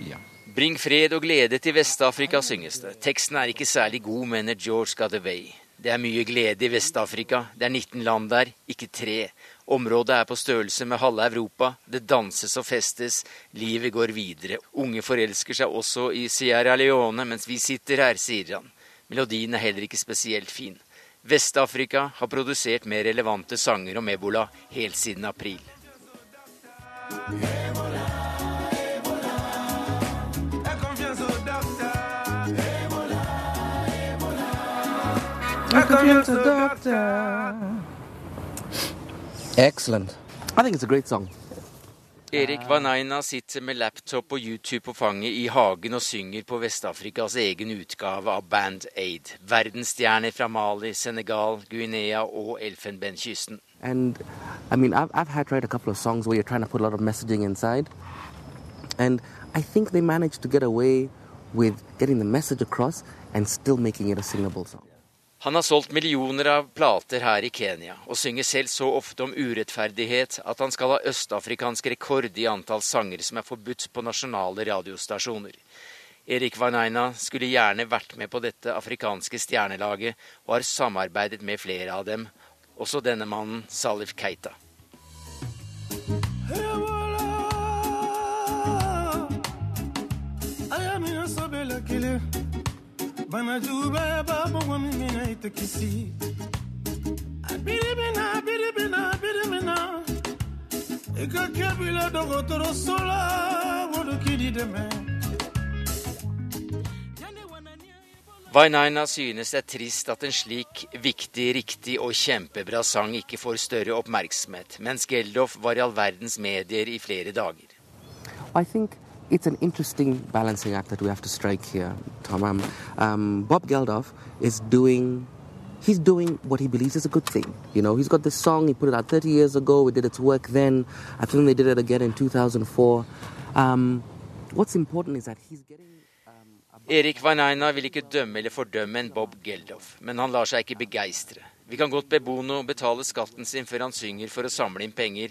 Yeah. Bring fred og glede til Vest-Afrika, synges det. Teksten er ikke særlig god, mener George Gadaway. Det er mye glede i Vest-Afrika. Det er 19 land der, ikke tre. Området er på størrelse med halve Europa. Det danses og festes. Livet går videre. Unge forelsker seg også i Sierra Leone mens vi sitter her, sier han. Melodien er heller ikke spesielt fin. Vest-Afrika har produsert mer relevante sanger om ebola helt siden april. Excellent. I think it's a great song. Erik Vanaina sitter med laptop og YouTube på fanget i hagen og synger på Vest-Afrikas egen utgave av Band Aid. Verdensstjerner fra Mali, Senegal, Guinea og Elfenbenskysten. And I mean, I've, I've had tried a couple of songs where you're trying to put a lot of messaging inside, and I think they managed to get away with getting the message across and still making it a singable song. Han har solgt millioner av plater her i Kenya, og synger selv så ofte om urettferdighet at han skal ha østafrikansk rekord i antall sanger som er forbudt på nasjonale radiostasjoner. Erik Wanaina skulle gjerne vært med på dette afrikanske stjernelaget, og har samarbeidet med flere av dem, også denne mannen, Salif Keita. Banajube babogo mimina itekisi abiribina abiribina abiribina. Ikakebile dɔgɔtɔrɔ sola wodokidi dɛmɛ Vainaina synes det er trist at en slik viktig, riktig og kjempebra sang ikke får større oppmerksomhet, mens Geldof var i all verdens medier i flere dager. I think it's an interesting balancing act that we have to strike here, Tom. Um, um, Bob Geldof is doing. He's doing what he believes is a good thing. You know, he's got this song, he put it out 30 years ago, it did its work then. I think they did it again in 2004. Um, what's important is that he's getting Erik Wanaina vil ikke dømme eller fordømme en Bob Geldof, men han lar seg ikke begeistre. Vi kan godt be Bono betale skatten sin før han synger for å samle inn penger,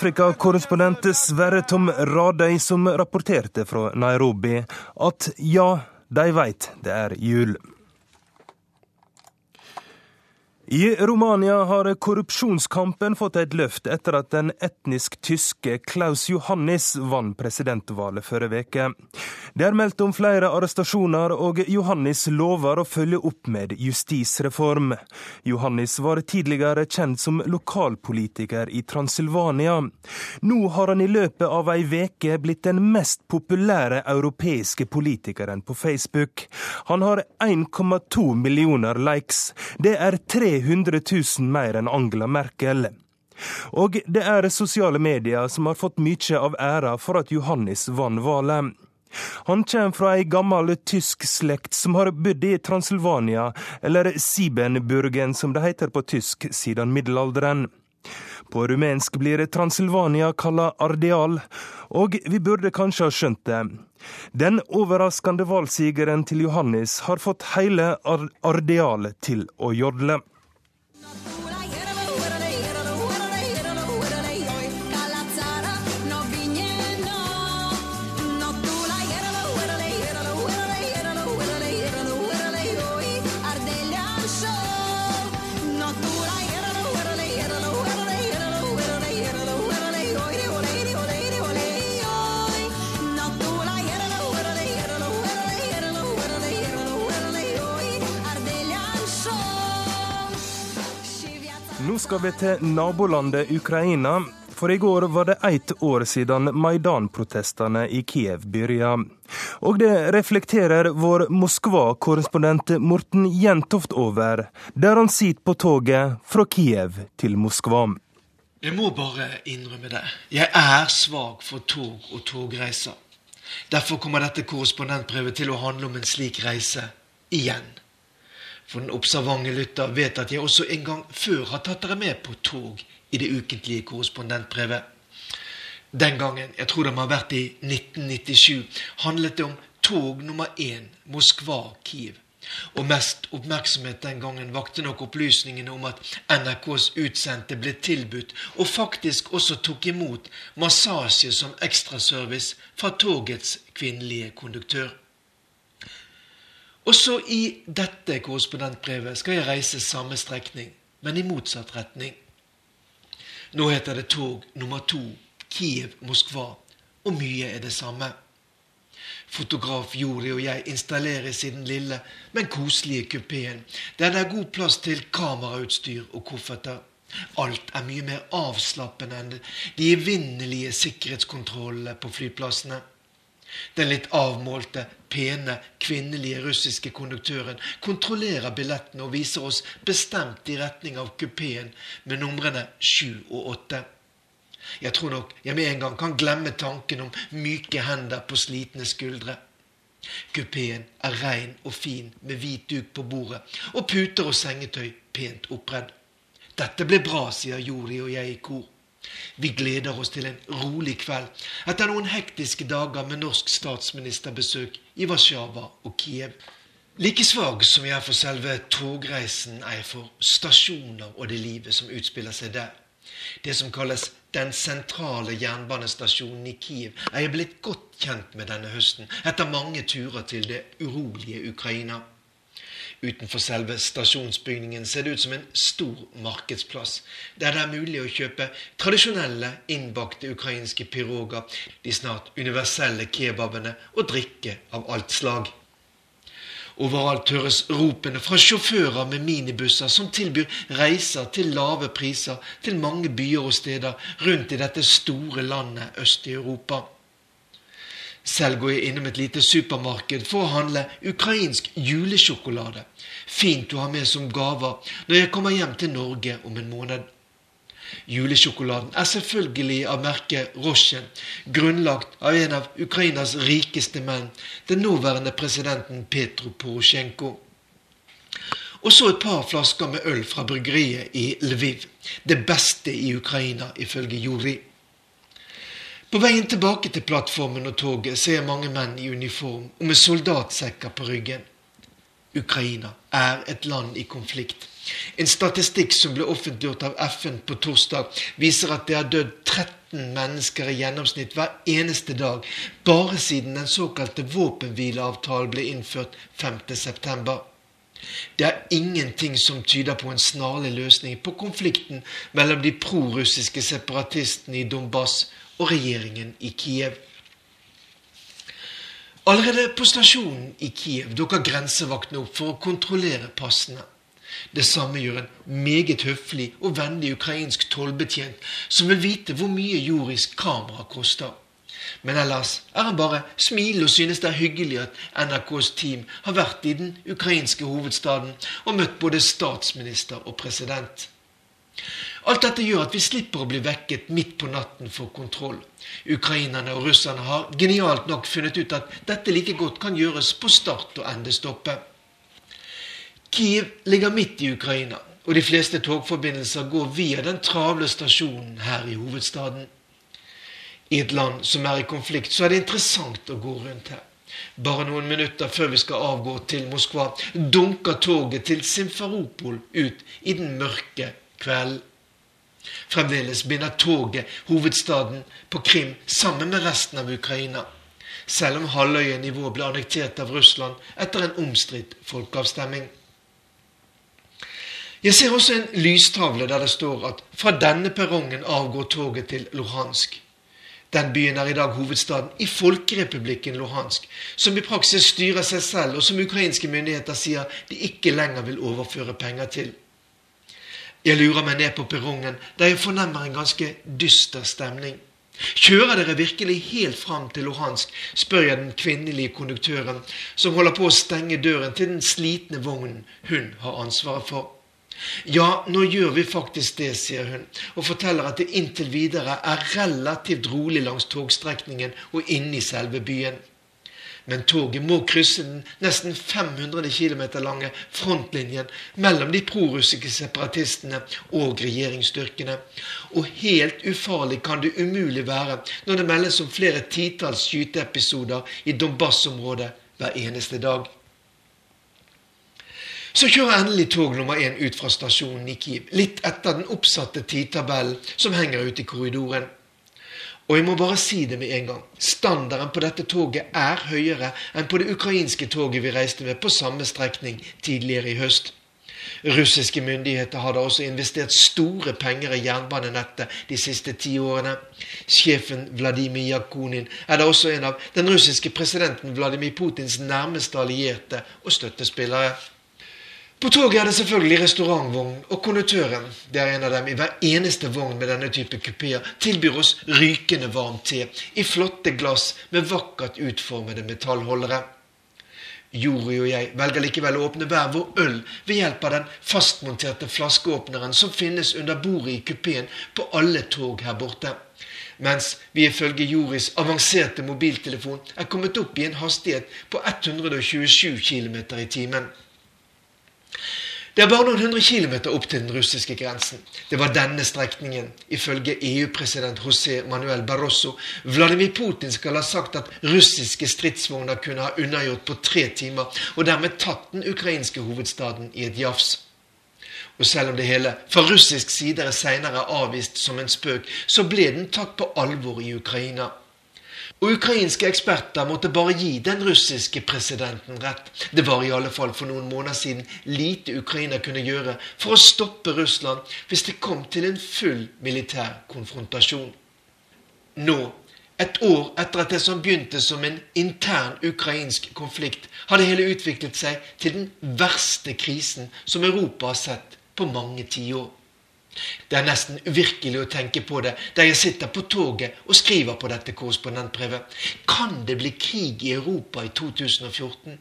Afrikakorrespondent Sverre Tom Radøy som rapporterte fra Nairobi at ja, de veit det er jul. I Romania har korrupsjonskampen fått et løft etter at den etnisk tyske Klaus Johannis vant presidentvalget forrige uke. Det er meldt om flere arrestasjoner, og Johannis lover å følge opp med justisreform. Johannis var tidligere kjent som lokalpolitiker i Transilvania. Nå har han i løpet av ei veke blitt den mest populære europeiske politikeren på Facebook. Han har 1,2 millioner likes. Det er 300 300 000 mer enn Angela Merkel. Og det er sosiale medier som har fått mye av æra for at Johannes vant valget. Han kommer fra ei gammel tysk slekt som har bodd i Transilvania, eller Sibenburgen som det heter på tysk siden middelalderen. På rumensk blir Transilvania kalla Ardeal, og vi burde kanskje ha skjønt det. Den overraskende valgsigeren til Johannes har fått hele Ardeal til å jodle. Skal vi til nabolandet Ukraina. For i går var det ett år siden Maidan-protestene i Kiev begynte. Og det reflekterer vår Moskva-korrespondent Morten Jentoft over, der han sitter på toget fra Kiev til Moskva. Jeg må bare innrømme det. Jeg er svak for tog og togreiser. Derfor kommer dette korrespondentbrevet til å handle om en slik reise igjen. For den observante lytter vet at jeg også en gang før har tatt dere med på tog i det ukentlige korrespondentbrevet. Den gangen, jeg tror det må ha vært i 1997, handlet det om tog nummer én Moskva-Kiev. Og mest oppmerksomhet den gangen vakte nok opplysningene om at NRKs utsendte ble tilbudt, og faktisk også tok imot, massasje som ekstraservice fra togets kvinnelige konduktør. Også i dette korrespondentbrevet skal jeg reise samme strekning, men i motsatt retning. Nå heter det tog nummer to Kiev-Moskva, og mye er det samme. Fotograf Jori og jeg installeres i den lille, men koselige kupeen, der det er god plass til kamerautstyr og kofferter. Alt er mye mer avslappende enn de evinnelige sikkerhetskontrollene på flyplassene. Den litt avmålte, pene, kvinnelige russiske konduktøren kontrollerer billettene og viser oss bestemt i retning av kupeen med numrene sju og åtte. Jeg tror nok jeg med en gang kan glemme tanken om myke hender på slitne skuldre. Kupeen er rein og fin med hvit duk på bordet og puter og sengetøy pent oppredd. Dette blir bra, sier Jori og jeg i kor. Vi gleder oss til en rolig kveld etter noen hektiske dager med norsk statsministerbesøk i Warszawa og Kiev. Like svak som jeg er for selve togreisen, er jeg for stasjoner og det livet som utspiller seg der. Det som kalles den sentrale jernbanestasjonen i Kiev, er jeg blitt godt kjent med denne høsten, etter mange turer til det urolige Ukraina. Utenfor selve stasjonsbygningen ser det ut som en stor markedsplass, der det er mulig å kjøpe tradisjonelle innbakte ukrainske piroger, de snart universelle kebabene og drikke av alt slag. Overalt høres ropene fra sjåfører med minibusser som tilbyr reiser til lave priser til mange byer og steder rundt i dette store landet øst i Europa. Selv går jeg innom et lite supermarked for å handle ukrainsk julesjokolade. Fint å ha med som gaver når jeg kommer hjem til Norge om en måned. Julesjokoladen er selvfølgelig av merket Rosjen, grunnlagt av en av Ukrainas rikeste menn, den nåværende presidenten Petro Porosjenko. Og så et par flasker med øl fra bryggeriet i Lviv. Det beste i Ukraina, ifølge Juri. På veien tilbake til plattformen og toget ser jeg mange menn i uniform og med soldatsekker på ryggen. Ukraina er et land i konflikt. En statistikk som ble offentliggjort av FN på torsdag, viser at det har dødd 13 mennesker i gjennomsnitt hver eneste dag bare siden den såkalte våpenhvileavtalen ble innført 5.9. Det er ingenting som tyder på en snarlig løsning på konflikten mellom de prorussiske separatistene i Donbass og regjeringen i Kiev. Allerede på stasjonen i Kiev dukker grensevaktene opp for å kontrollere passene. Det samme gjør en meget høflig og vennlig ukrainsk tollbetjent som vil vite hvor mye jordisk kamera koster. Men ellers er han bare smilende og synes det er hyggelig at NRKs team har vært i den ukrainske hovedstaden og møtt både statsminister og president. Alt dette gjør at vi slipper å bli vekket midt på natten for kontroll. Ukrainerne og russerne har genialt nok funnet ut at dette like godt kan gjøres på start- og endestoppet. Kiev ligger midt i Ukraina, og de fleste togforbindelser går via den travle stasjonen her i hovedstaden. I et land som er i konflikt, så er det interessant å gå rundt her. Bare noen minutter før vi skal avgå til Moskva, dunker toget til Simferopol ut i den mørke kvelden. Fremdeles binder toget hovedstaden på Krim sammen med resten av Ukraina, selv om halvøya i ble annektert av Russland etter en omstridt folkeavstemning. Jeg ser også en lystavle der det står at fra denne perrongen avgår toget til Luhansk. Den byen er i dag hovedstaden i Folkerepublikken Luhansk, som i praksis styrer seg selv, og som ukrainske myndigheter sier de ikke lenger vil overføre penger til. Jeg lurer meg ned på perrongen, der jeg fornemmer en ganske dyster stemning. Kjører dere virkelig helt fram til Luhansk, spør jeg den kvinnelige konduktøren, som holder på å stenge døren til den slitne vognen hun har ansvaret for. Ja, nå gjør vi faktisk det, sier hun, og forteller at det inntil videre er relativt rolig langs togstrekningen og inne i selve byen. Men toget må krysse den nesten 500 km lange frontlinjen mellom de prorussiske separatistene og regjeringsstyrkene. Og helt ufarlig kan det umulig være når det meldes om flere titalls skyteepisoder i Donbas-området hver eneste dag. Så kjører endelig tog nummer én ut fra stasjonen i Kiev, litt etter den oppsatte tidtabellen som henger ute i korridoren. Og jeg må bare si det med en gang. Standarden på dette toget er høyere enn på det ukrainske toget vi reiste med på samme strekning tidligere i høst. Russiske myndigheter har da også investert store penger i jernbanenettet de siste ti årene. Sjefen Vladimir Jakunin er da også en av den russiske presidenten Vladimir Putins nærmeste allierte og støttespillere. På toget er det selvfølgelig restaurantvogn, og konduktøren, det er en av dem i hver eneste vogn med denne type kupeer, tilbyr oss rykende varm te i flotte glass med vakkert utformede metallholdere. Jori og jeg velger likevel å åpne hver vår øl ved hjelp av den fastmonterte flaskeåpneren som finnes under bordet i kupeen på alle tog her borte. Mens vi ifølge Joris avanserte mobiltelefon er kommet opp i en hastighet på 127 km i timen. Det er bare noen hundre kilometer opp til den russiske grensen. Det var denne strekningen, ifølge EU-president José Manuel Barroso, Vladimir Putin skal ha sagt at russiske stridsvogner kunne ha unnagjort på tre timer, og dermed tatt den ukrainske hovedstaden i et jafs. Og selv om det hele fra russisk side er seinere avvist som en spøk, så ble den tatt på alvor i Ukraina. Og ukrainske eksperter måtte bare gi den russiske presidenten rett. Det var i alle fall for noen måneder siden lite Ukraina kunne gjøre for å stoppe Russland hvis det kom til en full militær konfrontasjon. Nå, et år etter at det som begynte som en intern ukrainsk konflikt, hadde hele utviklet seg til den verste krisen som Europa har sett på mange tiår. Det er nesten uvirkelig å tenke på det der jeg sitter på toget og skriver på dette korrespondentbrevet. Kan det bli krig i Europa i 2014?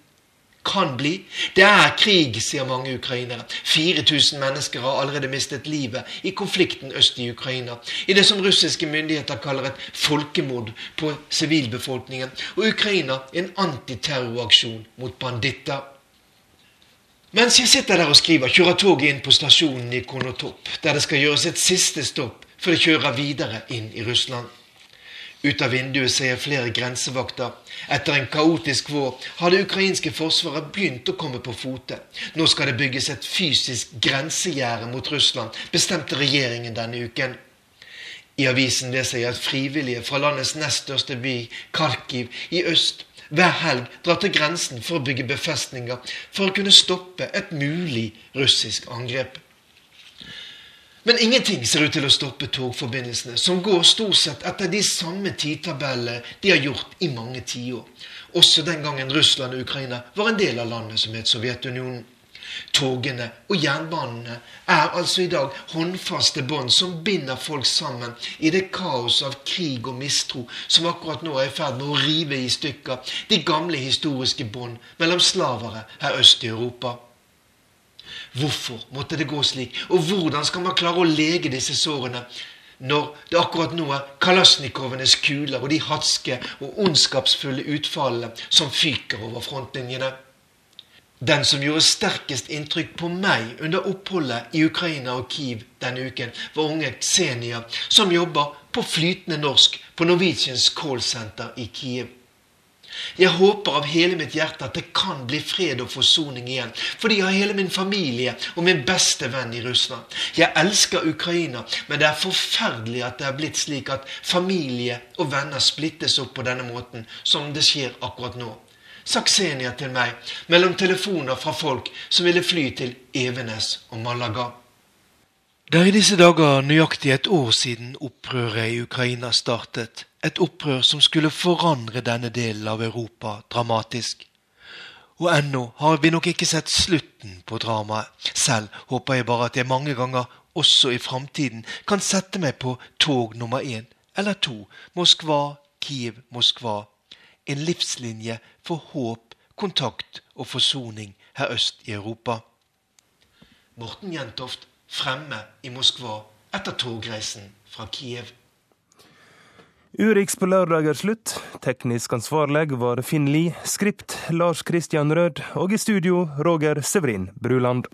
Kan bli. Det er krig, sier mange ukrainere. 4000 mennesker har allerede mistet livet i konflikten øst i Ukraina. I det som russiske myndigheter kaller et folkemord på sivilbefolkningen. Og Ukraina en antiterroraksjon mot banditter. Mens jeg sitter der og skriver, kjører toget inn på stasjonen i Konotop, der det skal gjøres et siste stopp før det kjører videre inn i Russland. Ut av vinduet ser jeg flere grensevakter. Etter en kaotisk vår har det ukrainske forsvaret begynt å komme på fote. Nå skal det bygges et fysisk grensegjerde mot Russland, bestemte regjeringen denne uken. I avisen leser jeg at frivillige fra landets nest største by, Kharkiv, i øst hver helg drar til grensen for å bygge befestninger for å kunne stoppe et mulig russisk angrep. Men ingenting ser ut til å stoppe togforbindelsene, som går stort sett etter de samme tidtabellene de har gjort i mange tiår. Også den gangen Russland og Ukraina var en del av landet som het Sovjetunionen. Togene og jernbanene er altså i dag håndfaste bånd som binder folk sammen i det kaos av krig og mistro som akkurat nå er i ferd med å rive i stykker de gamle historiske bånd mellom slavere her øst i Europa. Hvorfor måtte det gå slik, og hvordan skal man klare å lege disse sårene? når det akkurat nå er kalasjnikovenes kuler og de hatske og ondskapsfulle utfallene som fyker over frontlinjene. Den som gjorde sterkest inntrykk på meg under oppholdet i Ukraina og Kiev denne uken, var unge Xenia, som jobber på flytende norsk på Norwegians callsenter i Kiev. Jeg håper av hele mitt hjerte at det kan bli fred og forsoning igjen, fordi jeg har hele min familie og min beste venn i Russland. Jeg elsker Ukraina, men det er forferdelig at det er blitt slik at familie og venner splittes opp på denne måten, som det skjer akkurat nå sa Xenia til meg mellom telefoner fra folk som ville fly til Evenes og Malaga. Det er i disse dager nøyaktig et år siden opprøret i Ukraina startet. Et opprør som skulle forandre denne delen av Europa dramatisk. Og ennå har vi nok ikke sett slutten på dramaet. Selv håper jeg bare at jeg mange ganger, også i framtiden, kan sette meg på tog nummer én eller to, Moskva, Kiev, Moskva, en livslinje for håp, kontakt og forsoning her øst i Europa. Morten Jentoft fremme i Moskva etter togreisen fra Kiev. Urix på lørdag er slutt. Teknisk ansvarlig var Finn Lie. Skript Lars Christian Rød. Og i studio Roger Severin Bruland.